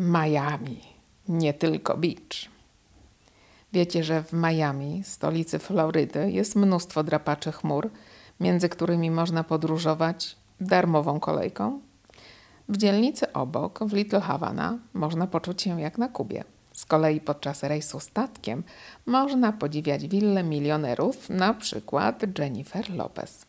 Miami, nie tylko beach. Wiecie, że w Miami, stolicy Florydy, jest mnóstwo drapaczy chmur, między którymi można podróżować darmową kolejką? W dzielnicy obok, w Little Havana, można poczuć się jak na Kubie. Z kolei podczas rejsu statkiem można podziwiać willę milionerów, na przykład Jennifer Lopez.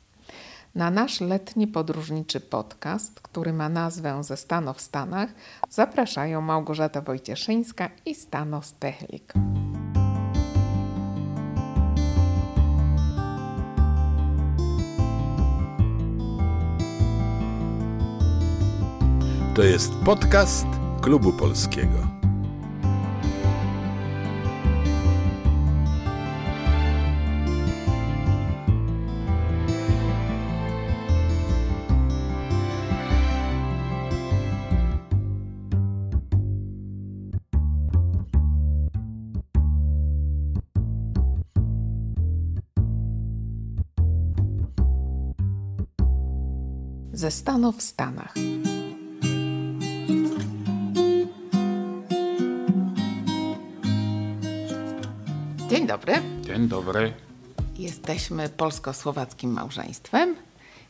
Na nasz letni podróżniczy podcast, który ma nazwę Ze Stanów w Stanach, zapraszają Małgorzata Wojcieszyńska i Stanos Techlik. To jest podcast Klubu Polskiego. Ze Stanów w Stanach. Dzień dobry. Dzień dobry. Jesteśmy polsko-słowackim małżeństwem.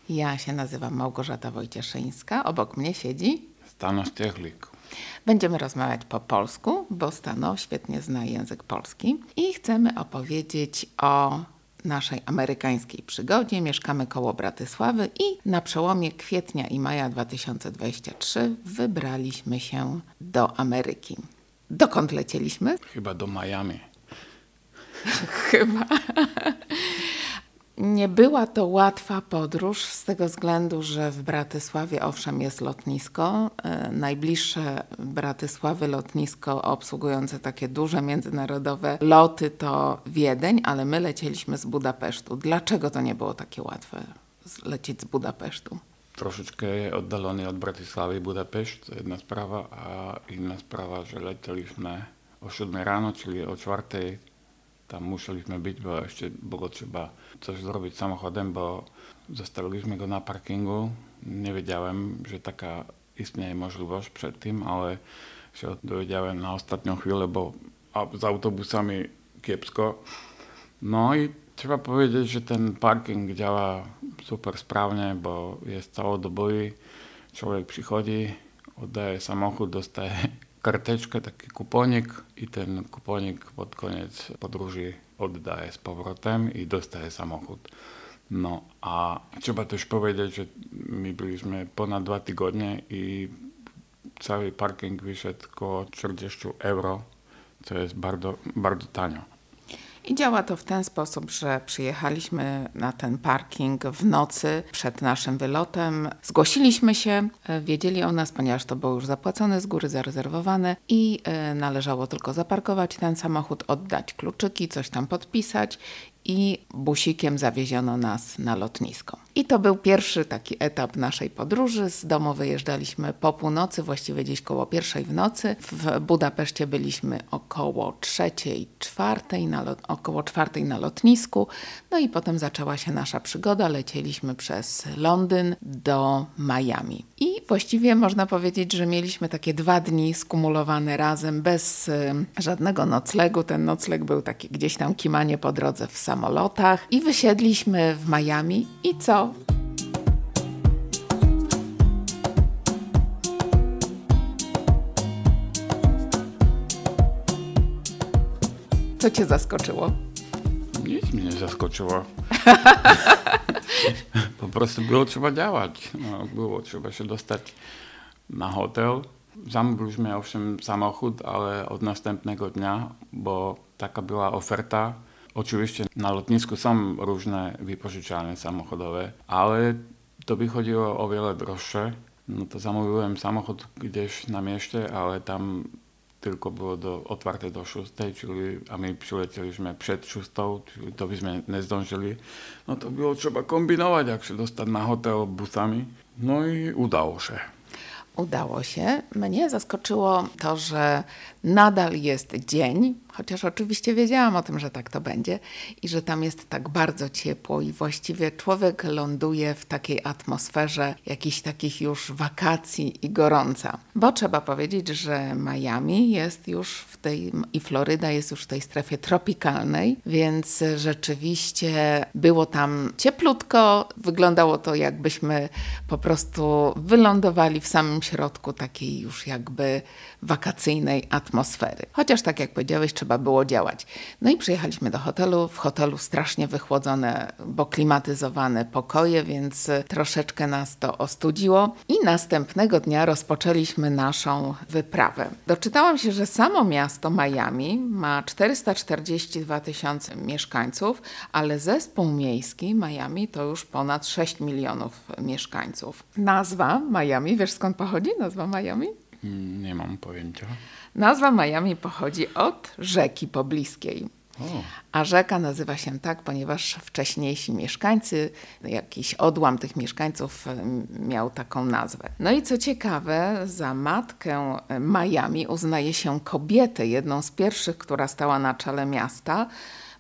Ja się nazywam Małgorzata Wojcieszyńska. Obok mnie siedzi. Stano Stiechlik. Będziemy rozmawiać po polsku, bo Stano świetnie zna język polski i chcemy opowiedzieć o naszej amerykańskiej przygodzie. Mieszkamy koło Bratysławy i na przełomie kwietnia i maja 2023 wybraliśmy się do Ameryki. Dokąd lecieliśmy? Chyba do Miami. Chyba. Nie była to łatwa podróż z tego względu, że w Bratysławie owszem jest lotnisko. E, najbliższe Bratysławy lotnisko obsługujące takie duże międzynarodowe loty to Wiedeń, ale my lecieliśmy z Budapesztu. Dlaczego to nie było takie łatwe lecieć z Budapesztu? Troszeczkę oddalony od Bratysławy Budapeszt, to jedna sprawa, a inna sprawa, że lecieliśmy o 7 rano, czyli o 4 tam musieliśmy być, bo jeszcze było trzeba chcesz zrobić samochodem, bo zastavili sme go na parkingu. Nevedel že taká istne je možnosť predtým, ale šiel dovedel na ostatnú chvíľu, lebo s autobusami kiepsko. No i treba povedať, že ten parking ďala super správne, bo je celodobový. Človek prichodí, oddaje samochod, dostaje kartečka, taký kupónik i ten kupónik pod koniec podruží oddaje z powrotem i dostaje samochód. No a trzeba też powiedzieć, że my byliśmy ponad dwa tygodnie i cały parking wyszedł około 40 euro, co jest bardzo, bardzo tanio. I działa to w ten sposób, że przyjechaliśmy na ten parking w nocy przed naszym wylotem. Zgłosiliśmy się, e, wiedzieli o nas, ponieważ to było już zapłacone z góry, zarezerwowane i e, należało tylko zaparkować ten samochód, oddać kluczyki, coś tam podpisać i busikiem zawieziono nas na lotnisko. I to był pierwszy taki etap naszej podróży. Z domu wyjeżdżaliśmy po północy, właściwie gdzieś koło pierwszej w nocy. W Budapeszcie byliśmy około trzeciej, czwartej, około czwartej na lotnisku. No i potem zaczęła się nasza przygoda. Lecieliśmy przez Londyn do Miami. I właściwie można powiedzieć, że mieliśmy takie dwa dni skumulowane razem, bez y, żadnego noclegu. Ten nocleg był taki gdzieś tam kimanie po drodze w samolotach. I wysiedliśmy w Miami. I co? Co cię zaskoczyło? Nic mnie nie zaskoczyło. po prostu było trzeba działać. No, było trzeba się dostać na hotel. Zamówiliśmy owszem samochód, ale od następnego dnia, bo taka była oferta. Oczywiście na lotnisku są różne wypożyczalnie samochodowe, ale to by chodziło o wiele droższe. No to zamówiłem samochód gdzieś na mieście, ale tam tylko było do, otwarte do 6, czyli, a my przylecieliśmy przed 6, czyli to byśmy nie zdążyli. No to było trzeba kombinować, jak się dostać na hotel busami. No i udało się. Udało się. Mnie zaskoczyło to, że nadal jest dzień, chociaż oczywiście wiedziałam o tym, że tak to będzie i że tam jest tak bardzo ciepło i właściwie człowiek ląduje w takiej atmosferze jakichś takich już wakacji i gorąca. Bo trzeba powiedzieć, że Miami jest już w tej i Floryda jest już w tej strefie tropikalnej, więc rzeczywiście było tam cieplutko, wyglądało to jakbyśmy po prostu wylądowali w samym środku takiej już jakby wakacyjnej atmosfery. Chociaż tak jak powiedziałeś, trzeba było działać. No i przyjechaliśmy do hotelu. W hotelu strasznie wychłodzone, bo klimatyzowane pokoje, więc troszeczkę nas to ostudziło. I następnego dnia rozpoczęliśmy naszą wyprawę. Doczytałam się, że samo miasto Miami ma 442 tysiące mieszkańców, ale zespół miejski Miami to już ponad 6 milionów mieszkańców. Nazwa Miami, wiesz skąd pochodzi nazwa Miami? Mm, Nie mam pojęcia. Nazwa Miami pochodzi od rzeki pobliskiej. A rzeka nazywa się tak, ponieważ wcześniejsi mieszkańcy, jakiś odłam tych mieszkańców miał taką nazwę. No i co ciekawe, za matkę Miami uznaje się kobietę, jedną z pierwszych, która stała na czele miasta.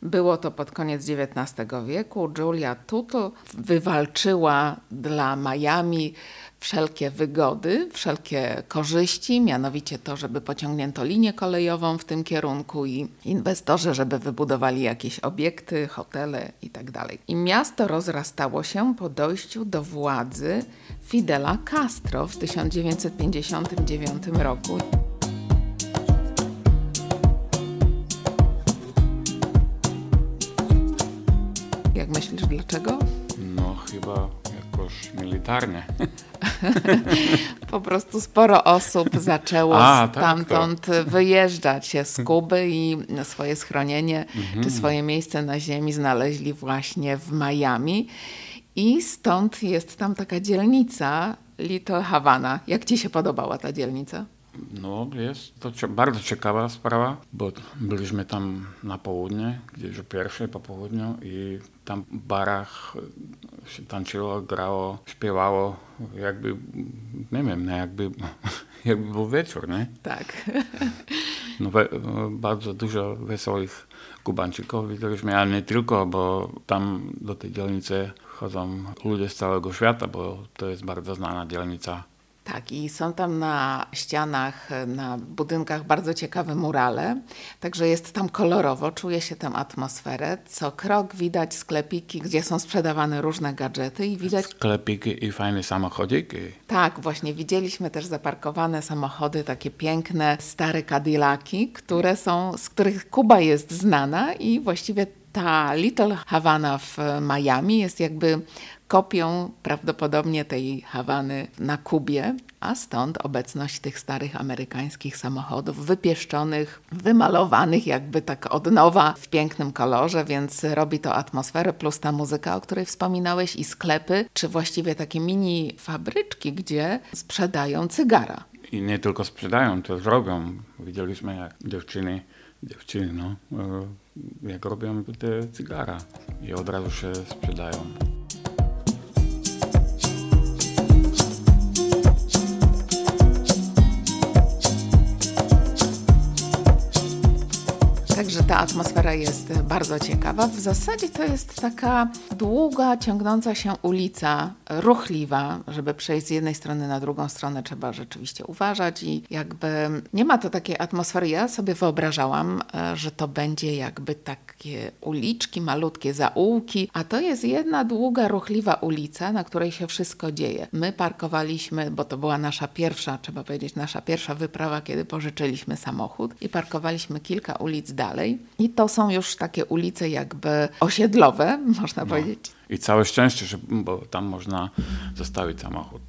Było to pod koniec XIX wieku. Julia Tuttle wywalczyła dla Miami wszelkie wygody, wszelkie korzyści, mianowicie to, żeby pociągnięto linię kolejową w tym kierunku i inwestorzy, żeby wybudowali jakieś obiekty, hotele itd. I miasto rozrastało się po dojściu do władzy Fidela Castro w 1959 roku. Jak myślisz, dlaczego? no chyba jakoś militarnie. Po prostu sporo osób zaczęło A, tak, stamtąd wyjeżdżać z Kuby i swoje schronienie Mhm. czy swoje miejsce na ziemi znaleźli właśnie w Miami. I stąd jest tam taka dzielnica Little Havana. Jak ci się podobała ta dzielnica? No jest to bardzo ciekawa sprawa, bo byliśmy tam na południe, gdzieś o pierwszej po południu i tam w barach tančilo, gralo, spievalo, jak by, neviem, ne, jak by, jak by bol večer, ne? Tak. no, ve, bardzo dużo wesołych kubanczyków vydržme, ale nie tylko, bo tam do tej dzielnicy chodzą ludzie z całego świata, bo to jest bardzo znana dzielnica Tak, i są tam na ścianach, na budynkach bardzo ciekawe murale, także jest tam kolorowo, czuje się tam atmosferę. Co krok widać sklepiki, gdzie są sprzedawane różne gadżety i widać Sklepiki i fajne samochodziki. Tak, właśnie widzieliśmy też zaparkowane samochody, takie piękne, stare Cadillaki, które są, z których Kuba jest znana i właściwie ta Little Havana w Miami jest jakby kopią prawdopodobnie tej Hawany na Kubie, a stąd obecność tych starych amerykańskich samochodów wypieszczonych, wymalowanych jakby tak od nowa w pięknym kolorze, więc robi to atmosferę, plus ta muzyka, o której wspominałeś i sklepy, czy właściwie takie mini fabryczki, gdzie sprzedają cygara. I nie tylko sprzedają, to robią. Widzieliśmy jak dziewczyny, dziewczyny no, e, jak robią te cygara i od razu się sprzedają. Atmosfera jest bardzo ciekawa. W zasadzie to jest taka długa, ciągnąca się ulica, ruchliwa. Żeby przejść z jednej strony na drugą stronę, trzeba rzeczywiście uważać i jakby nie ma to takiej atmosfery. Ja sobie wyobrażałam, e, że to będzie jakby takie uliczki, malutkie zaułki, a to jest jedna długa, ruchliwa ulica, na której się wszystko dzieje. My parkowaliśmy, bo to była nasza pierwsza, trzeba powiedzieć, nasza pierwsza wyprawa, kiedy pożyczyliśmy samochód i parkowaliśmy kilka ulic dalej. I to są już takie ulice jakby osiedlowe, można powiedzieć. I całe szczęście, że, bo tam można zostawić samochód.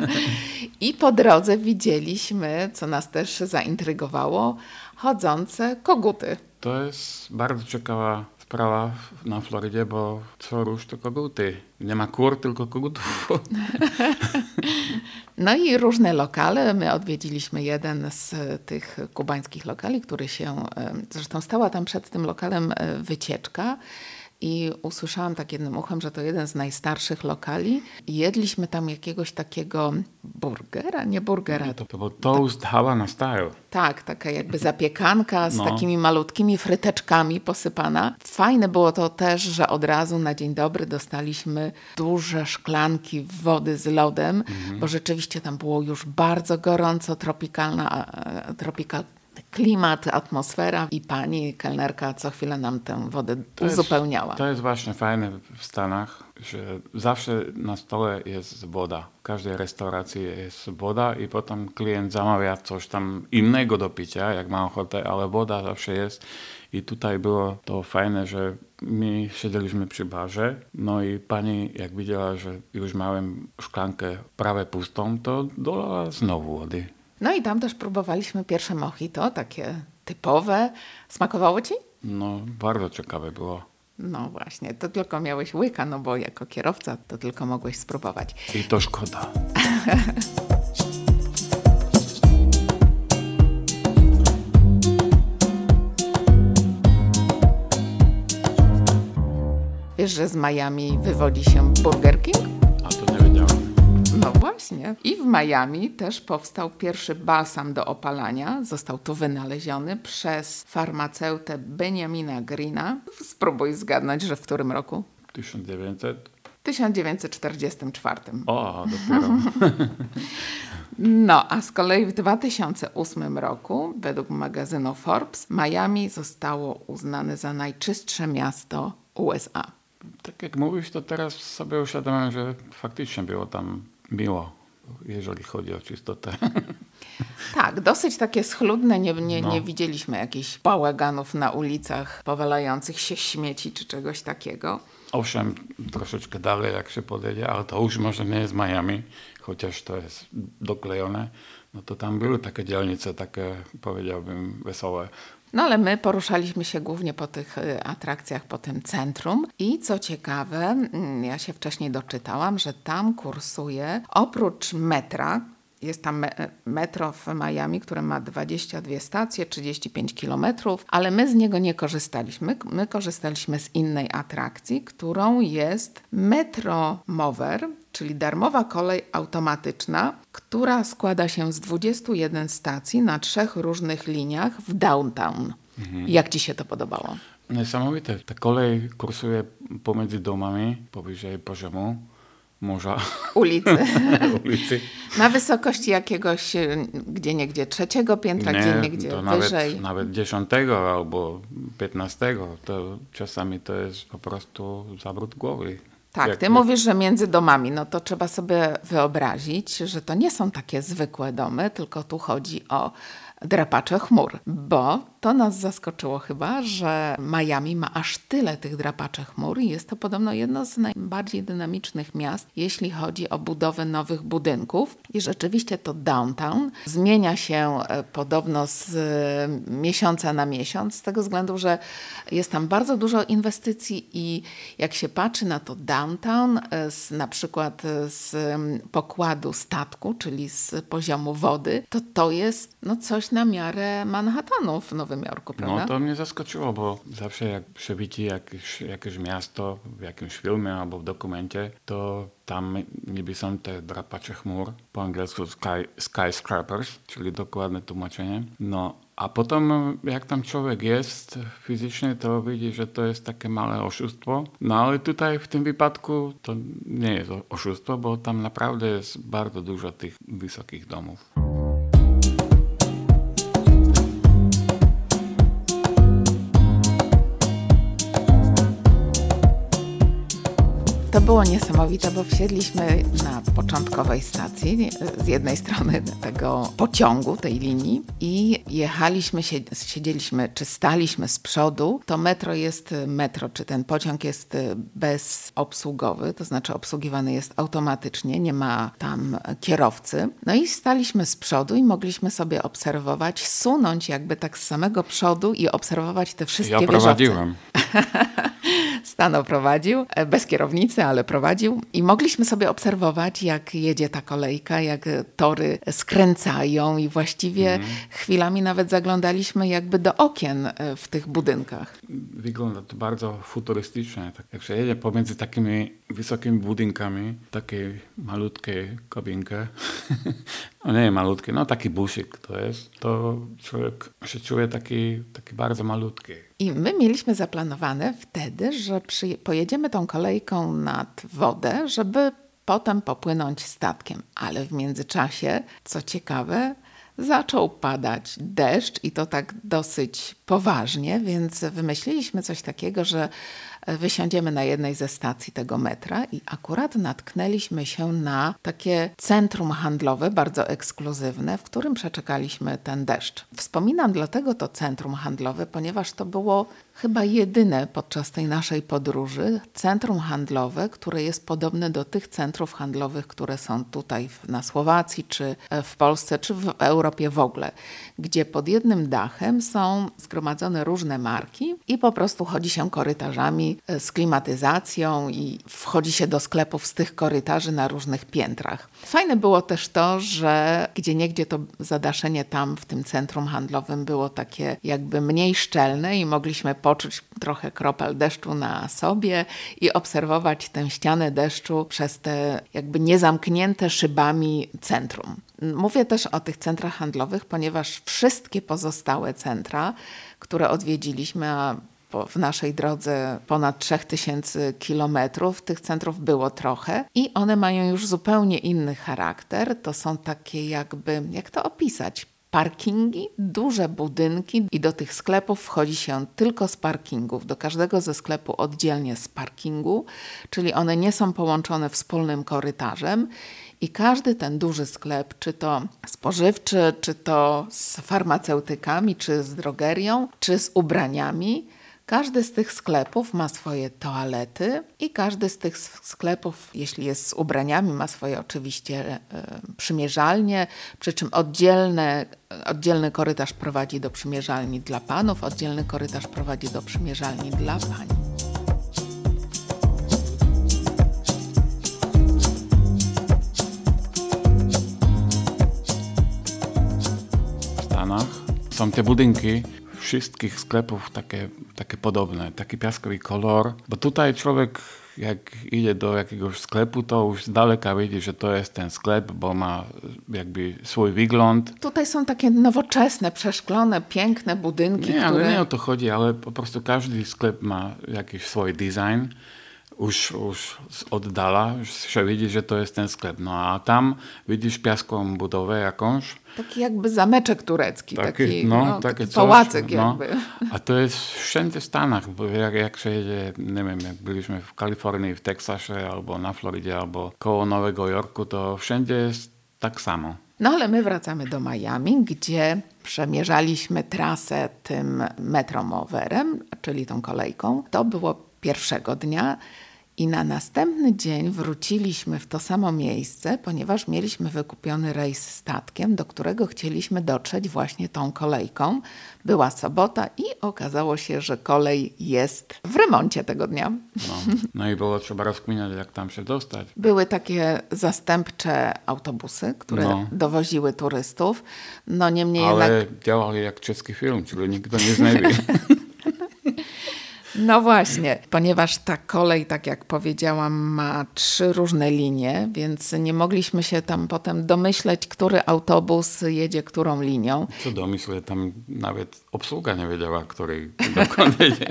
I po drodze widzieliśmy, co nas też zaintrygowało, chodzące koguty. To jest bardzo ciekawa sprawa na Florydzie, bo co rusz to koguty. Nie ma kur, tylko kogutów. No i różne lokale. My odwiedziliśmy jeden z tych kubańskich lokali, który się, zresztą stała tam przed tym lokalem e, wycieczka. I usłyszałam tak jednym uchem, że to jeden z najstarszych lokali. Jedliśmy tam jakiegoś takiego burgera, nie burgera. To, to był toast Havana style. Tak, taka jakby zapiekanka z No. takimi malutkimi fryteczkami posypana. Fajne było to też, że od razu na dzień dobry dostaliśmy duże szklanki wody z lodem, Mhm. bo rzeczywiście tam było już bardzo gorąco, tropikalna, tropikalny klimat, atmosfera i pani kelnerka co chwilę nam tę wodę To jest- uzupełniała. To jest właśnie fajne w Stanach, że zawsze na stole jest woda. W każdej restauracji jest woda i potem klient zamawia coś tam innego do picia, jak ma ochotę, ale woda zawsze jest. I tutaj było to fajne, że my siedzieliśmy przy barze, no i pani jak widziała, że już miałem szklankę prawie pustą, to dolała znowu wody. No i tam też próbowaliśmy pierwsze mojito, takie typowe. Smakowało ci? No, bardzo ciekawe było. No właśnie, to tylko miałeś łyka, no bo jako kierowca to tylko mogłeś spróbować. I to szkoda. Wiesz, że z Miami wywodzi się Burger King? No właśnie. I w Miami też powstał pierwszy balsam do opalania. Został tu wynaleziony przez farmaceutę Benjamina Greena. Spróbuj zgadnąć, że w którym roku? 1900? 1944. O, dopiero. No, a z kolei w 2008 roku, według magazynu Forbes, Miami zostało uznane za najczystsze miasto USA. Tak jak mówisz, to teraz sobie uświadomiłem, że faktycznie było tam miło, jeżeli chodzi o czystotę. Tak, dosyć takie schludne, nie, nie, No. nie widzieliśmy jakichś bałaganów na ulicach, powalających się śmieci czy czegoś takiego. Owszem, troszeczkę dalej, jak się podjedzie, ale to już może nie jest Miami, chociaż to jest doklejone. No to tam były takie dzielnice, takie powiedziałbym wesołe. No ale my poruszaliśmy się głównie po tych y, atrakcjach, po tym centrum i co ciekawe, mm, ja się wcześniej doczytałam, że tam kursuje oprócz metra, jest tam me- metro w Miami, które ma 22 stacje, 35 kilometrów, ale my z niego nie korzystaliśmy. My korzystaliśmy z innej atrakcji, którą jest Metro Mover, czyli darmowa kolej automatyczna, która składa się z 21 stacji na trzech różnych liniach w downtown. Jak ci się to podobało? Niesamowite. Ta kolej kursuje pomiędzy domami, powyżej poziomu morza, Ulicy. ulicy. Na wysokości jakiegoś, y, gdzie niegdzie trzeciego piętra, gdzie niegdzie to wyżej. nawet, nawet 10 albo 15, to czasami to jest po prostu zawrót głowy. Tak, Jak- ty mówisz, że między domami, no to trzeba sobie wyobrazić, że to nie są takie zwykłe domy, tylko tu chodzi o drapacze chmur, bo to nas zaskoczyło chyba, że Miami ma aż tyle tych drapaczy chmur i jest to podobno jedno z najbardziej dynamicznych miast, jeśli chodzi o budowę nowych budynków. I rzeczywiście to downtown zmienia się e, podobno z e, miesiąca na miesiąc, z tego względu, że jest tam bardzo dużo inwestycji i jak się patrzy na to downtown, e, z, na przykład z pokładu statku, czyli z poziomu wody, to to jest no, coś na miarę Manhattanu w Nowym Jorku, prawda? No to mnie zaskoczyło, bo zawsze jak przewidzi jakieś, jakieś miasto w jakimś filmie albo w dokumencie, to tam niby są te drapacze chmur, po angielsku sky, skyscrapers, czyli dokładne tłumaczenie. No, a potem jak tam człowiek jest fizycznie, to widzi, że to jest takie małe oszustwo. No ale tutaj w tym wypadku to nie jest oszustwo, bo tam naprawdę jest bardzo dużo tych wysokich domów. Było niesamowite, bo wsiedliśmy na początkowej stacji, z jednej strony tego pociągu, tej linii i jechaliśmy, sie- siedzieliśmy czy staliśmy z przodu. To metro jest metro, czy ten pociąg jest bezobsługowy, to znaczy obsługiwany jest automatycznie, nie ma tam kierowcy. No i staliśmy z przodu i mogliśmy sobie obserwować, sunąć jakby tak z samego przodu i obserwować te wszystkie Ja wieżowce. prowadziłem. Stano prowadził, e, bez kierownicy, ale prowadził i mogliśmy sobie obserwować, jak jedzie ta kolejka, jak tory skręcają i właściwie chwilami nawet zaglądaliśmy jakby do okien e, w tych budynkach. Wygląda to bardzo futurystycznie. Tak jak się jedzie pomiędzy takimi wysokimi budynkami, takie malutkie kabinkę, no nie malutkie, no taki busik to jest, to człowiek się czuje taki, taki bardzo malutki. I my mieliśmy zaplanowane wtedy, że przy, pojedziemy tą kolejką nad wodę, żeby potem popłynąć statkiem. Ale w międzyczasie, co ciekawe, zaczął padać deszcz i to tak dosyć poważnie, więc wymyśliliśmy coś takiego, że wysiądziemy na jednej ze stacji tego metra i akurat natknęliśmy się na takie centrum handlowe, bardzo ekskluzywne, w którym przeczekaliśmy ten deszcz. Wspominam dlatego to centrum handlowe, ponieważ to było chyba jedyne podczas tej naszej podróży centrum handlowe, które jest podobne do tych centrów handlowych, które są tutaj na Słowacji, czy w Polsce, czy w Europie w ogóle, gdzie pod jednym dachem są zgromadzone różne marki i po prostu chodzi się korytarzami z klimatyzacją i wchodzi się do sklepów z tych korytarzy na różnych piętrach. Fajne było też to, że gdzie niegdzie to zadaszenie tam w tym centrum handlowym było takie jakby mniej szczelne i mogliśmy poczuć trochę kropel deszczu na sobie i obserwować tę ścianę deszczu przez te jakby niezamknięte szybami centrum. Mówię też o tych centrach handlowych, ponieważ wszystkie pozostałe centra, które odwiedziliśmy, a w naszej drodze ponad 3000 kilometrów. Tych centrów było trochę i one mają już zupełnie inny charakter. To są takie jakby, jak to opisać? Parkingi, duże budynki i do tych sklepów wchodzi się tylko z parkingów. Do każdego ze sklepu oddzielnie z parkingu, czyli one nie są połączone wspólnym korytarzem i każdy ten duży sklep, czy to spożywczy, czy to z farmaceutykami, czy z drogerią, czy z ubraniami, każdy z tych sklepów ma swoje toalety i każdy z tych sklepów, jeśli jest z ubraniami, ma swoje oczywiście y, przymierzalnie, przy czym oddzielne, oddzielny korytarz prowadzi do przymierzalni dla panów, oddzielny korytarz prowadzi do przymierzalni dla pań. W Stanach są te budynki, wszystkich sklepów takie, takie podobne, taki piaskowy kolor, bo tutaj człowiek jak idzie do jakiegoś sklepu, to już z daleka widzi, że to jest ten sklep, bo ma jakby swój wygląd. Tutaj są takie nowoczesne, przeszklone, piękne budynki, nie, które... ale nie o to chodzi, ale po prostu każdy sklep ma jakiś swój design. Już z oddala się widzi, że to jest ten sklep. No a tam widzisz piaską budowę jakąś, Taki jakby zameczek turecki, taki, taki, no, no, taki coś, pałacyk no. jakby. A to jest wszędzie w Stanach, bo jak, jak się jedzie, nie wiem, jak byliśmy w Kalifornii, w Teksasie, albo na Florydzie, albo koło Nowego Jorku, to wszędzie jest tak samo. No ale my wracamy do Miami, gdzie przemierzaliśmy trasę tym metromowerem, czyli tą kolejką. To było pierwszego dnia. I na następny dzień wróciliśmy w to samo miejsce, ponieważ mieliśmy wykupiony rejs statkiem, do którego chcieliśmy dotrzeć właśnie tą kolejką. Była sobota i okazało się, że kolej jest w remoncie tego dnia. No, no i było trzeba rozkminiać, jak tam się dostać. Były takie zastępcze autobusy, które no. dowoziły turystów. No niemniej Ale jednak... działali jak czeski film, czyli nikt go nie znajdzie. No właśnie, ponieważ ta kolej, tak jak powiedziałam, ma trzy różne linie, więc nie mogliśmy się tam potem domyśleć, który autobus jedzie którą linią. Co domyślę, tam nawet obsługa nie wiedziała, który dokąd jedzie.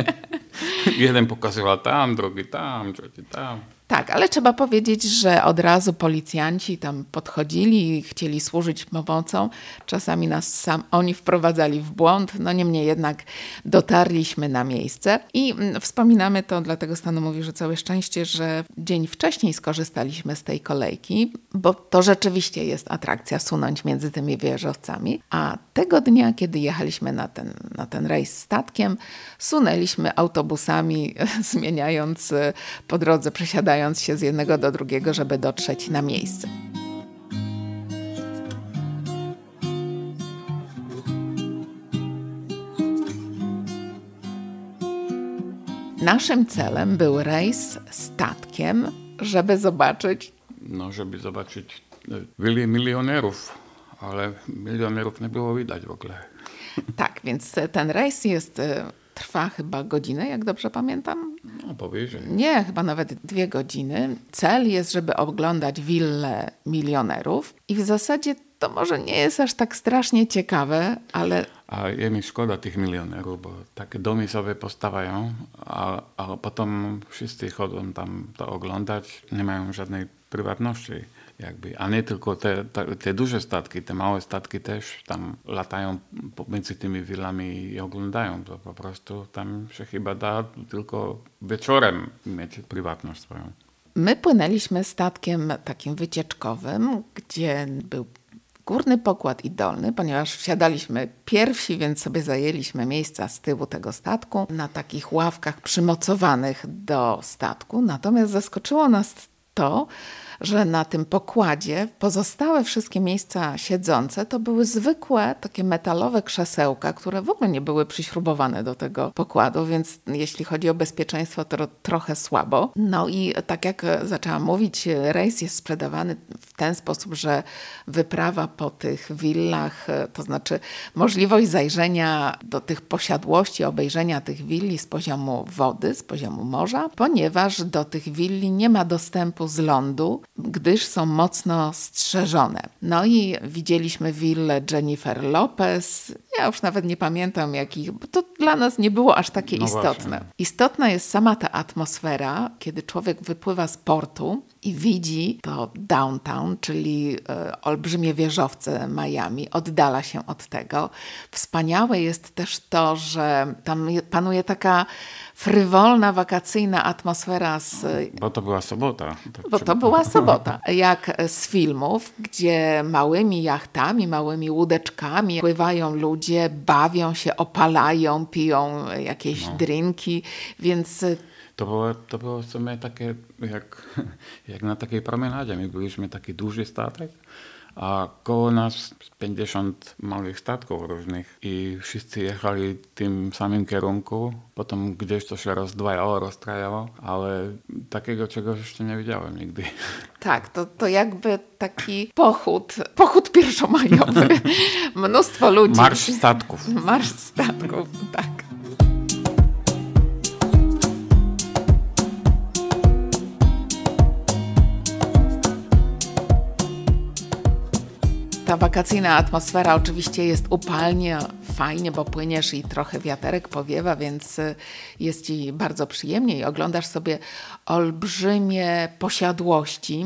Jeden pokazywał tam, drugi tam, trzeci tam. Tak, ale trzeba powiedzieć, że od razu policjanci tam podchodzili i chcieli służyć pomocą. Czasami nas sam oni wprowadzali w błąd, no niemniej jednak dotarliśmy na miejsce. I mm, wspominamy to, dlatego Stanu mówi, że całe szczęście, że dzień wcześniej skorzystaliśmy z tej kolejki, bo to rzeczywiście jest atrakcja sunąć między tymi wieżowcami, a tego dnia, kiedy jechaliśmy na ten, na ten rejs statkiem, sunęliśmy autobusami, zmieniając po drodze, przesiadając się z jednego do drugiego, żeby dotrzeć na miejsce. Naszym celem był rejs statkiem, żeby zobaczyć No, żeby zobaczyć e, willi milionerów, ale milionerów nie było widać w ogóle. Tak, więc ten rejs jest, y, trwa chyba godzinę, jak dobrze pamiętam. No, powyżej. Nie, chyba nawet dwie godziny. Cel jest, żeby oglądać willę milionerów i w zasadzie to może nie jest aż tak strasznie ciekawe, ale A je mi szkoda tych milionerów, bo takie domy sobie postawiają, a, a potem wszyscy chodzą tam to oglądać, nie mają żadnej prywatności jakby. A nie tylko te, te, duże statki, te małe statki też tam latają pomiędzy tymi willami i oglądają. To po prostu tam się chyba da tylko wieczorem mieć prywatność swoją. My płynęliśmy statkiem takim wycieczkowym, gdzie był górny pokład i dolny, ponieważ wsiadaliśmy pierwsi, więc sobie zajęliśmy miejsca z tyłu tego statku na takich ławkach przymocowanych do statku. Natomiast zaskoczyło nas to, że na tym pokładzie pozostałe wszystkie miejsca siedzące to były zwykłe takie metalowe krzesełka, które w ogóle nie były przyśrubowane do tego pokładu, więc jeśli chodzi o bezpieczeństwo, to trochę słabo. No i tak jak zaczęłam mówić, rejs jest sprzedawany w ten sposób, że wyprawa po tych willach, to znaczy możliwość zajrzenia do tych posiadłości, obejrzenia tych willi z poziomu wody, z poziomu morza, ponieważ do tych willi nie ma dostępu z lądu, gdyż są mocno strzeżone. No i widzieliśmy willę Jennifer Lopez. Ja już nawet nie pamiętam jakich, bo to dla nas nie było aż takie No istotne. właśnie. Istotna jest sama ta atmosfera, kiedy człowiek wypływa z portu i widzi to downtown, czyli e, olbrzymie wieżowce Miami, oddala się od tego. Wspaniałe jest też to, że tam je- panuje taka frywolna, wakacyjna atmosfera z Bo to była sobota. tak bo to była sobota. Jak z filmów, gdzie małymi jachtami, małymi łódeczkami pływają ludzie, bawią się, opalają, piją jakieś drinki, więc To było, to było w sumie takie, jak, jak na takiej promenadzie. My byliśmy taki duży statek, a koło nas 50 małych statków różnych i wszyscy jechali w tym samym kierunku. Potem gdzieś to się rozdwajało, rozstrajało, ale takiego czegoś jeszcze nie widziałem nigdy. tak, to, to jakby taki pochód, pochód pierwszomajowy. Mnóstwo ludzi. Marsz statków. Marsz statków, tak. Ta wakacyjna atmosfera oczywiście jest upalnie, fajnie, bo płyniesz i trochę wiaterek powiewa, więc y, jest ci bardzo przyjemnie i oglądasz sobie olbrzymie posiadłości,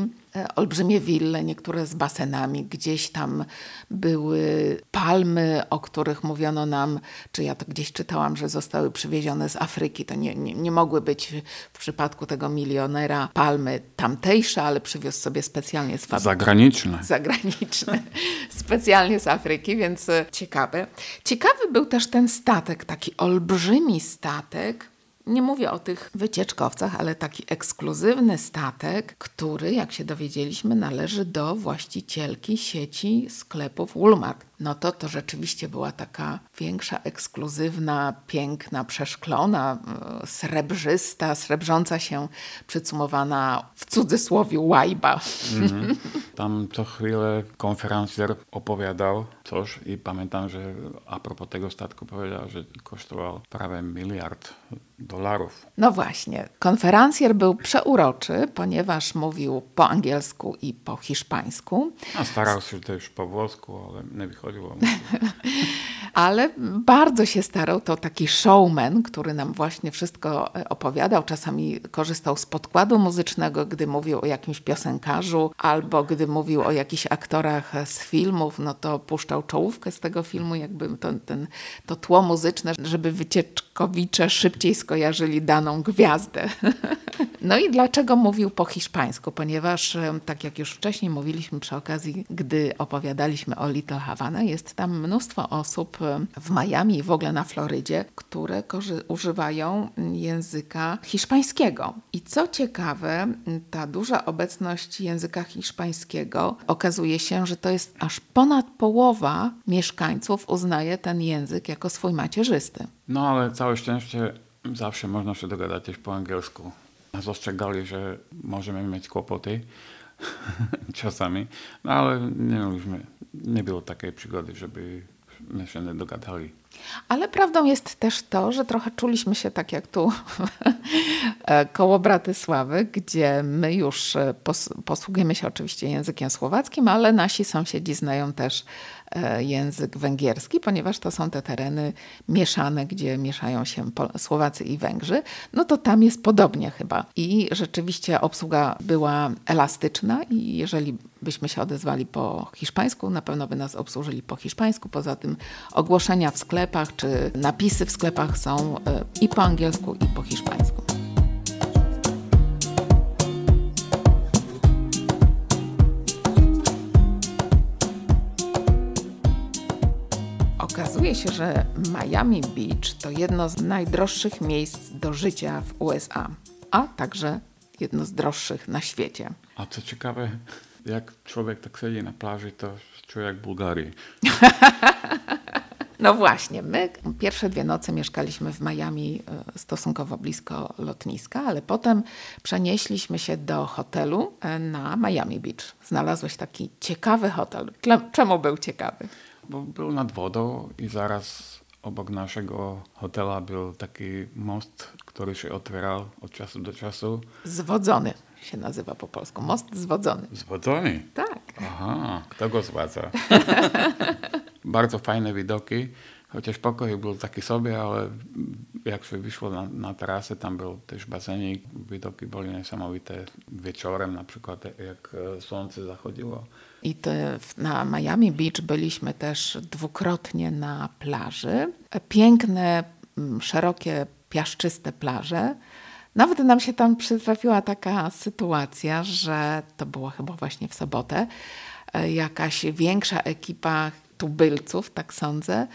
olbrzymie wille, niektóre z basenami. Gdzieś tam były palmy, o których mówiono nam, czy ja to gdzieś czytałam, że zostały przywiezione z Afryki. To nie, nie, nie mogły być w przypadku tego milionera palmy tamtejsze, ale przywiózł sobie specjalnie z fabryki Zagraniczne. zagraniczny, specjalnie z Afryki, więc e, ciekawy. Ciekawy był też ten statek, taki olbrzymi statek. Nie mówię o tych wycieczkowcach, ale taki ekskluzywny statek, który, jak się dowiedzieliśmy, należy do właścicielki sieci sklepów Walmart. No to to rzeczywiście była taka większa, ekskluzywna, piękna, przeszklona, e, srebrzysta, srebrząca się, przycumowana w cudzysłowie łajba. Tam co chwilę konferencjer opowiadał coś i pamiętam, że a propos tego statku powiedział, że kosztował prawie miliard dolarów. No właśnie, konferencjer był przeuroczy, ponieważ mówił po angielsku i po hiszpańsku, A starał się też po włosku, ale nie wychodziło ale bardzo się starał. To taki showman, który nam właśnie wszystko e, opowiadał. Czasami korzystał z podkładu muzycznego, gdy mówił o jakimś piosenkarzu, albo gdy mówił o jakichś aktorach z filmów, no to puszczał czołówkę z tego filmu, jakby to, ten, to tło muzyczne, żeby szybciej skojarzyli daną gwiazdę. No i dlaczego mówił po hiszpańsku? Ponieważ, tak jak już wcześniej mówiliśmy przy okazji, gdy opowiadaliśmy o Little Havana, jest tam mnóstwo osób w Miami i w ogóle na Florydzie, które używają języka hiszpańskiego. I co ciekawe, ta duża obecność języka hiszpańskiego okazuje się, że to jest aż ponad połowa mieszkańców uznaje ten język jako swój macierzysty. No ale całe szczęście zawsze można się dogadać też po angielsku. Nas ostrzegali, że możemy mieć kłopoty czasami, no ale nie mieliśmy, nie było takiej przygody, żeby my się nie dogadali. Ale prawdą jest też to, że trochę czuliśmy się tak jak tu e, koło Bratysławy, gdzie my już e, pos posługujemy się oczywiście językiem słowackim, ale nasi sąsiedzi znają też język węgierski, ponieważ to są te tereny mieszane, gdzie mieszają się Słowacy i Węgrzy. No to tam jest podobnie chyba. I rzeczywiście obsługa była elastyczna i jeżeli byśmy się odezwali po hiszpańsku, na pewno by nas obsłużyli po hiszpańsku. Poza tym ogłoszenia w sklepach, czy napisy w sklepach są e, i po angielsku, i po hiszpańsku. Okazuje się, że Miami Beach to jedno z najdroższych miejsc do życia w USA, a także jedno z droższych na świecie. A co ciekawe, jak człowiek tak siedzi na plaży, to czuje jak w Bułgarii. No właśnie, my pierwsze dwie noce mieszkaliśmy w Miami e, stosunkowo blisko lotniska, ale potem przenieśliśmy się do hotelu e, na Miami Beach. Znalazłeś taki ciekawy hotel. Czemu był ciekawy? Bo był nad wodą i zaraz obok naszego hotela był taki most, który się otwierał od czasu do czasu. Zwodzony się nazywa po polsku. Most zwodzony. Zwodzony? Tak. Aha, kto go zwadza? bardzo fajne widoki, chociaż pokój był taki sobie, ale jak się wyszło na, na tam był też basenik, widoki były niesamowite wieczorem, na przykład jak e, słońce zachodziło. I na Miami Beach byliśmy też dwukrotnie na plaży. Piękne, szerokie, piaszczyste plaże. Nawet nam się tam przytrafiła taka sytuacja, że to było chyba właśnie w sobotę. E, jakaś większa ekipa tubylców, tak sądzę,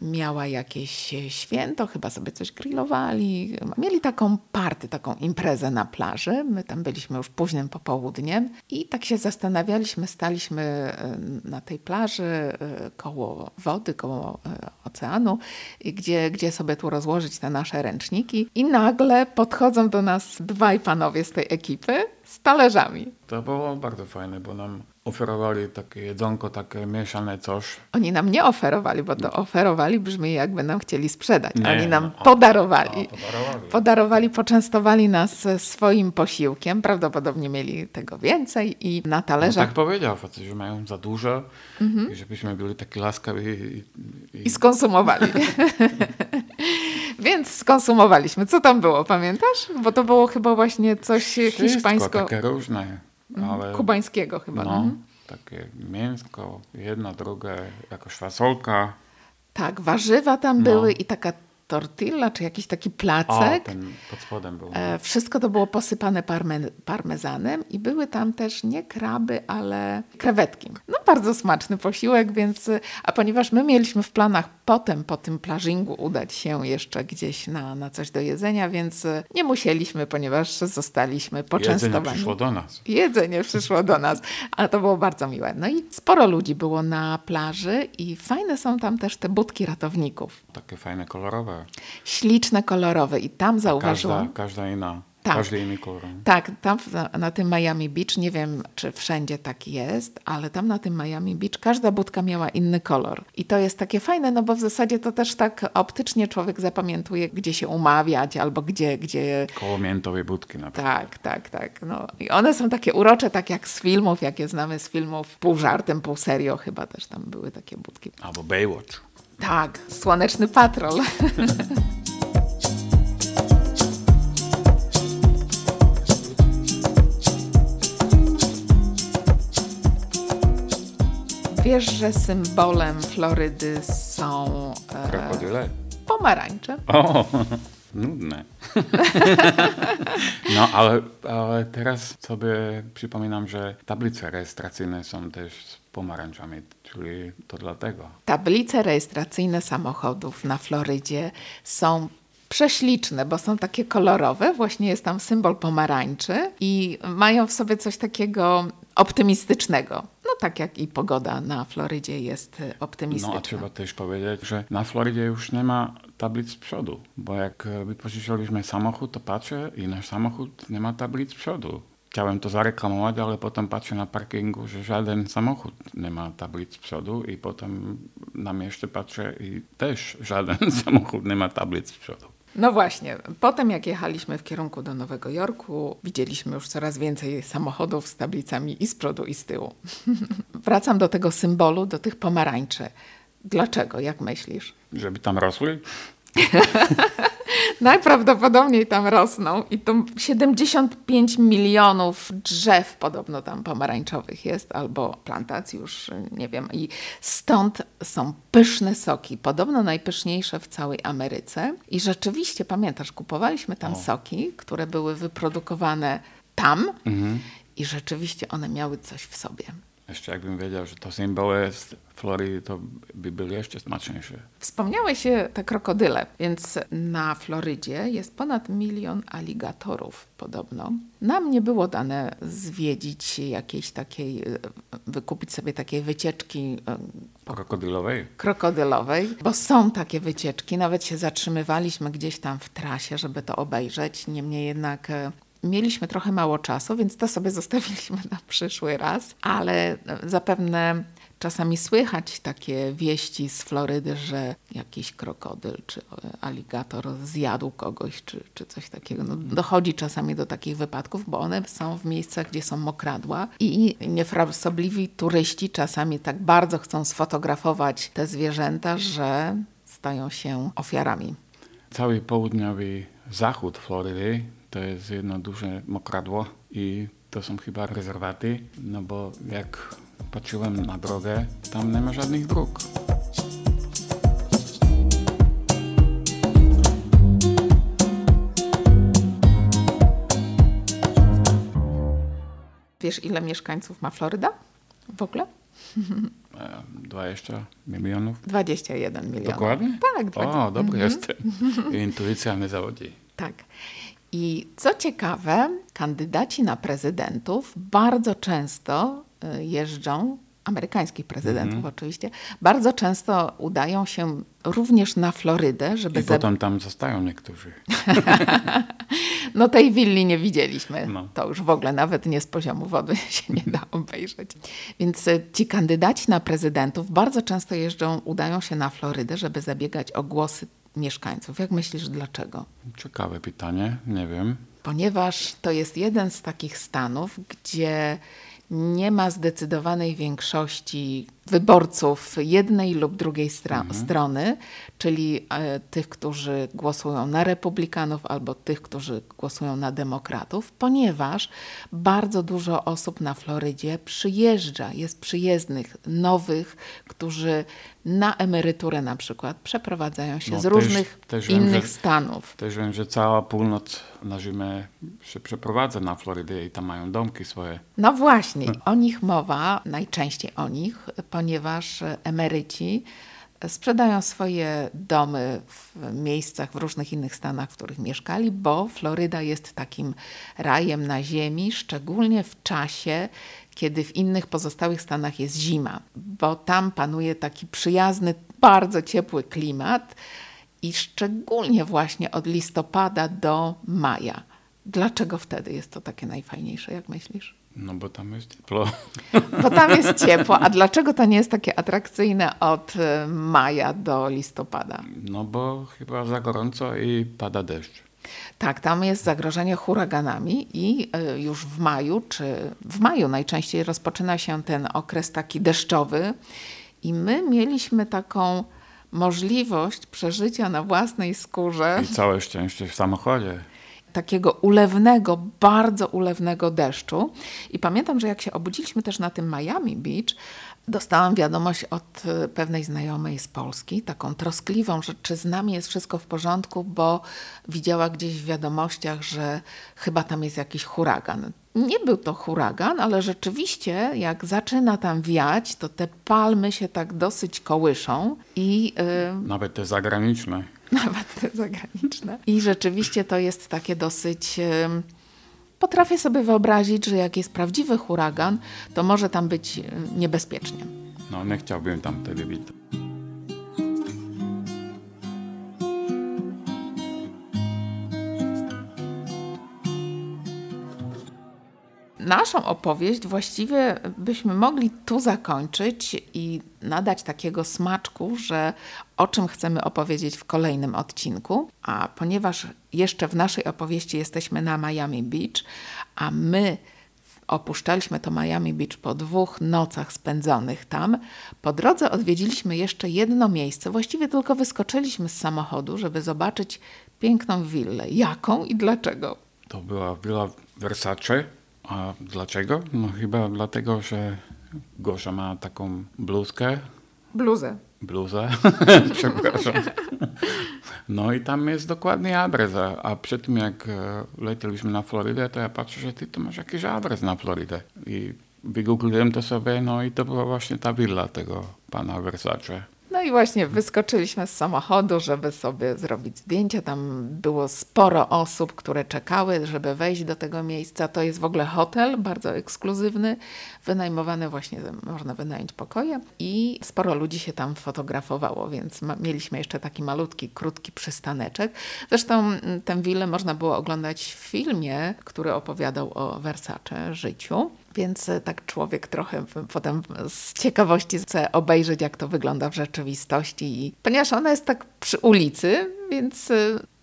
miała jakieś święto, chyba sobie coś grillowali. Mieli taką party, taką imprezę na plaży. My tam byliśmy już późnym popołudniem i tak się zastanawialiśmy, staliśmy e, na tej plaży e, koło wody, koło e, oceanu, gdzie, gdzie sobie tu rozłożyć te nasze ręczniki i nagle podchodzą do nas dwaj panowie z tej ekipy z talerzami. To było bardzo fajne, bo nam oferowali takie jedzonko, takie mieszane coś. Oni nam nie oferowali, bo to oferowali brzmi jakby nam chcieli sprzedać. Nie, Oni nam no, podarowali. podarowali. Podarowali, poczęstowali nas swoim posiłkiem. Prawdopodobnie mieli tego więcej i na talerzach... No tak powiedział facet, że mają za dużo mhm. i żebyśmy byli taki laskawi. I, i... I skonsumowali. Więc skonsumowaliśmy. Co tam było, pamiętasz? Bo to było chyba właśnie coś Wszystko hiszpańsko... takie różne. Mhm. Ale, Kubańskiego chyba. No, mhm. takie mięsko, jedno, drugie, jakaś fasolka. Tak, warzywa tam no. były i taka tortilla, czy jakiś taki placek. O, ten pod spodem był. E, wszystko to było posypane parme, parmezanem i były tam też nie kraby, ale krewetki. No bardzo smaczny posiłek, więc a ponieważ my mieliśmy w planach potem po tym plażingu udać się jeszcze gdzieś na, na coś do jedzenia, więc nie musieliśmy, ponieważ zostaliśmy poczęstowani. Jedzenie przyszło do nas. Jedzenie przyszło do nas, ale to było bardzo miłe. No i sporo ludzi było na plaży i fajne są tam też te budki ratowników. Takie fajne, kolorowe. Śliczne, kolorowe i tam zauważyłam... Każda, każda inna. Tak. Każdy inny kolor. Tak, tam na, tym Miami Beach, nie wiem czy wszędzie tak jest, ale tam na tym Miami Beach każda budka miała inny kolor. I to jest takie fajne, no bo w zasadzie to też tak optycznie człowiek zapamiętuje, gdzie się umawiać albo gdzie... gdzie... Koło miętowej budki na przykład. Tak, tak, tak. No. I one są takie urocze, tak jak z filmów, jakie znamy z filmów, pół żartem, pół serio chyba też tam były takie budki. Albo Baywatch. Tak, Słoneczny Patrol. Wiesz, że symbolem Florydy są e, krokodyle? Pomarańcze. O, nudne. no, ale, ale teraz sobie przypominam, że tablice rejestracyjne są też pomarańczami, czyli to dlatego. Tablice rejestracyjne samochodów na Florydzie są prześliczne, bo są takie kolorowe. Właśnie jest tam symbol pomarańczy i mają w sobie coś takiego optymistycznego. No tak jak i pogoda na Florydzie jest e, optymistyczna. No a trzeba też powiedzieć, że na Florydzie już nie ma tablic z przodu, bo jak e, wypożyczyliśmy samochód, to patrzę i nasz samochód nie ma tablic z przodu. Chciałem to zareklamować, ale potem patrzę na parkingu, że żaden samochód nie ma tablic z przodu i potem na mieście patrzę i też żaden samochód nie ma tablic z przodu. No właśnie, potem jak jechaliśmy w kierunku do Nowego Jorku, widzieliśmy już coraz więcej samochodów z tablicami i z przodu, i z tyłu. Wracam do tego symbolu, do tych pomarańczy. Dlaczego, jak myślisz? Żeby tam rosły? Najprawdopodobniej tam rosną i to 75 milionów drzew podobno tam pomarańczowych jest, albo plantacji już nie wiem. I stąd są pyszne soki, podobno najpyszniejsze w całej Ameryce. I rzeczywiście, pamiętasz, kupowaliśmy tam soki, które były wyprodukowane tam i rzeczywiście one miały coś w sobie. Jeszcze jakbym wiedział, że to symbole z Florydy, to by były jeszcze smaczniejsze. Wspomniałeś się te krokodyle, więc na Florydzie jest ponad milion aligatorów podobno. Nam nie było dane zwiedzić jakiejś takiej, e, wykupić sobie takiej wycieczki e, Krokodylowej? krokodylowej, bo są takie wycieczki. Nawet się zatrzymywaliśmy gdzieś tam w trasie, żeby to obejrzeć. Niemniej jednak e, mieliśmy trochę mało czasu, więc to sobie zostawiliśmy na przyszły raz, ale zapewne czasami słychać takie wieści z Florydy, że jakiś krokodyl czy aligator zjadł kogoś, czy, czy coś takiego. No, dochodzi czasami do takich wypadków, bo one są w miejscach, gdzie są mokradła i niefrasobliwi turyści czasami tak bardzo chcą sfotografować te zwierzęta, że stają się ofiarami. Cały południowy zachód Florydy to jest jedno duże mokradło i to są chyba rezerwaty, no bo jak patrzyłem na drogę, tam nie ma żadnych dróg. Wiesz, ile mieszkańców ma Floryda w ogóle? E, 20 milionów. 21 milionów. Dokładnie? Tak, 20. O, dobry jestem. Intuicja mnie zawodzi. Tak. I co ciekawe, kandydaci na prezydentów bardzo często y, jeżdżą, amerykańskich prezydentów oczywiście, bardzo często udają się również na Florydę, żeby I potem tam zostają niektórzy. No tej willi nie widzieliśmy. No. To już w ogóle nawet nie z poziomu wody się nie da obejrzeć. Więc y, ci kandydaci na prezydentów bardzo często jeżdżą, udają się na Florydę, żeby zabiegać o głosy mieszkańców. Jak myślisz, dlaczego? Ciekawe pytanie, nie wiem. Ponieważ to jest jeden z takich stanów, gdzie nie ma zdecydowanej większości wyborców jednej lub drugiej stra- strony, czyli e, tych, którzy głosują na republikanów albo tych, którzy głosują na demokratów, ponieważ bardzo dużo osób na Florydzie przyjeżdża, jest przyjezdnych, nowych, którzy na emeryturę na przykład przeprowadzają się No z też- różnych też wiem, innych że- stanów. Też wiem, że cała północ na zimę się przeprowadza na Florydę i tam mają domki swoje. No właśnie, o nich mowa, najczęściej o nich, ponieważ emeryci sprzedają swoje domy w miejscach, w różnych innych stanach, w których mieszkali, bo Floryda jest takim rajem na ziemi, szczególnie w czasie, kiedy w innych pozostałych stanach jest zima, bo tam panuje taki przyjazny, bardzo ciepły klimat i szczególnie właśnie od listopada do maja. Dlaczego wtedy jest to takie najfajniejsze, jak myślisz? No bo tam jest ciepło. Bo tam jest ciepło. A dlaczego to nie jest takie atrakcyjne od e, maja do listopada? No bo chyba za gorąco i pada deszcz. Tak, tam jest zagrożenie huraganami i e, już w maju, czy w maju najczęściej rozpoczyna się ten okres taki deszczowy i my mieliśmy taką możliwość przeżycia na własnej skórze I całe szczęście w samochodzie. Takiego ulewnego, bardzo ulewnego deszczu. I pamiętam, że jak się obudziliśmy też na tym Miami Beach, dostałam wiadomość od y, pewnej znajomej z Polski, taką troskliwą, że czy z nami jest wszystko w porządku, bo widziała gdzieś w wiadomościach, że chyba tam jest jakiś huragan. Nie był to huragan, ale rzeczywiście jak zaczyna tam wiać, to te palmy się tak dosyć kołyszą i y, Nawet te zagraniczne. Nawet te zagraniczne. I rzeczywiście to jest takie dosyć potrafię sobie wyobrazić, że jak jest prawdziwy huragan, to może tam być niebezpiecznie. No nie chciałbym tam wtedy być. Naszą opowieść właściwie byśmy mogli tu zakończyć i nadać takiego smaczku, że o czym chcemy opowiedzieć w kolejnym odcinku. A ponieważ jeszcze w naszej opowieści jesteśmy na Miami Beach, a my opuszczaliśmy to Miami Beach po dwóch nocach spędzonych tam, po drodze odwiedziliśmy jeszcze jedno miejsce. Właściwie tylko wyskoczyliśmy z samochodu, żeby zobaczyć piękną willę. Jaką i dlaczego? To była willa Versace. A dlaczego? No chyba dlatego, że Gosia ma taką bluzkę, Bluzę. bluzę, przepraszam. No i tam jest dokładny adres, a, przed tym jak e, leciliśmy na Florydę, to ja patrzę, że ty tu masz jakiś adres na Florydę. I wygoogliłem to sobie, no i to była właśnie ta willa tego pana Versace. No i właśnie wyskoczyliśmy z samochodu, żeby sobie zrobić zdjęcie. Tam było sporo osób, które czekały, żeby wejść do tego miejsca. To jest w ogóle hotel, bardzo ekskluzywny, wynajmowany właśnie, można wynająć pokoje i sporo ludzi się tam fotografowało, więc ma, mieliśmy jeszcze taki malutki, krótki przystaneczek. Zresztą mm, tę willę można było oglądać w filmie, który opowiadał o Versace życiu. Więc e, tak człowiek trochę potem z ciekawości chce obejrzeć, jak to wygląda w rzeczywistości. I ponieważ ona jest tak przy ulicy, więc e,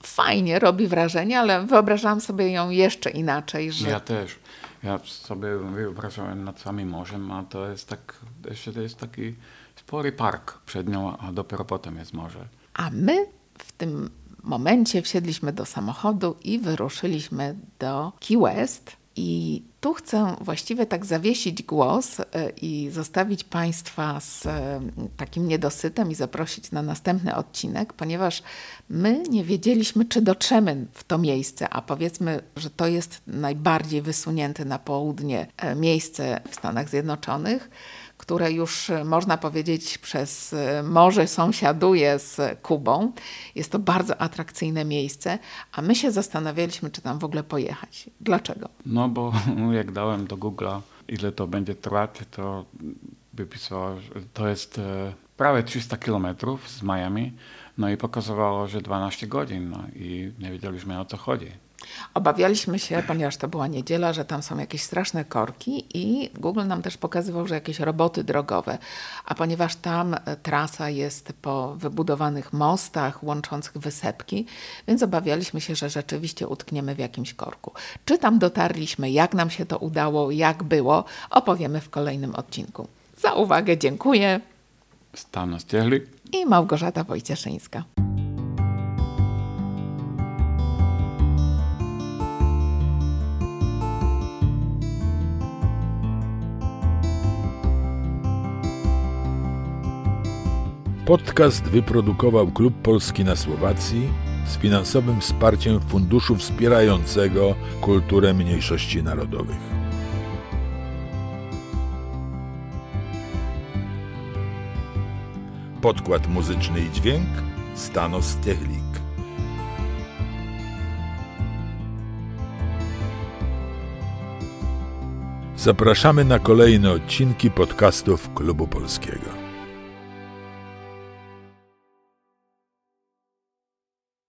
fajnie robi wrażenie, ale wyobrażałam sobie ją jeszcze inaczej. Że... Ja też. Ja sobie wyobrażałem nad samym morzem, a to jest tak, jeszcze to jest taki spory park przed nią, a dopiero potem jest morze. A my w tym momencie wsiedliśmy do samochodu i wyruszyliśmy do Key West. I tu chcę właściwie tak zawiesić głos e, i zostawić Państwa z e, takim niedosytem i zaprosić na następny odcinek, ponieważ my nie wiedzieliśmy, czy dotrzemy w to miejsce, a powiedzmy, że to jest najbardziej wysunięte na południe e, miejsce w Stanach Zjednoczonych które już e, można powiedzieć przez e, morze sąsiaduje z Kubą. Jest to bardzo atrakcyjne miejsce, a my się zastanawialiśmy, czy tam w ogóle pojechać. Dlaczego? No bo jak dałem do Google'a, ile to będzie trwać, to wypisało, że to jest e, prawie 300 kilometrów z Miami, no i pokazywało, że 12 godzin, no i nie wiedzieliśmy o co chodzi. Obawialiśmy się, ponieważ to była niedziela, że tam są jakieś straszne korki i Google nam też pokazywał, że jakieś roboty drogowe. A ponieważ tam e, trasa jest po wybudowanych mostach łączących wysepki, więc obawialiśmy się, że rzeczywiście utkniemy w jakimś korku. Czy tam dotarliśmy, jak nam się to udało, jak było, opowiemy w kolejnym odcinku. Za uwagę dziękuję. Stanos Ciechlik i Małgorzata Wojcieszyńska. Podcast wyprodukował Klub Polski na Słowacji z finansowym wsparciem Funduszu Wspierającego Kulturę Mniejszości Narodowych. Podkład muzyczny i dźwięk Stanos Techlik. Zapraszamy na kolejne odcinki podcastów Klubu Polskiego.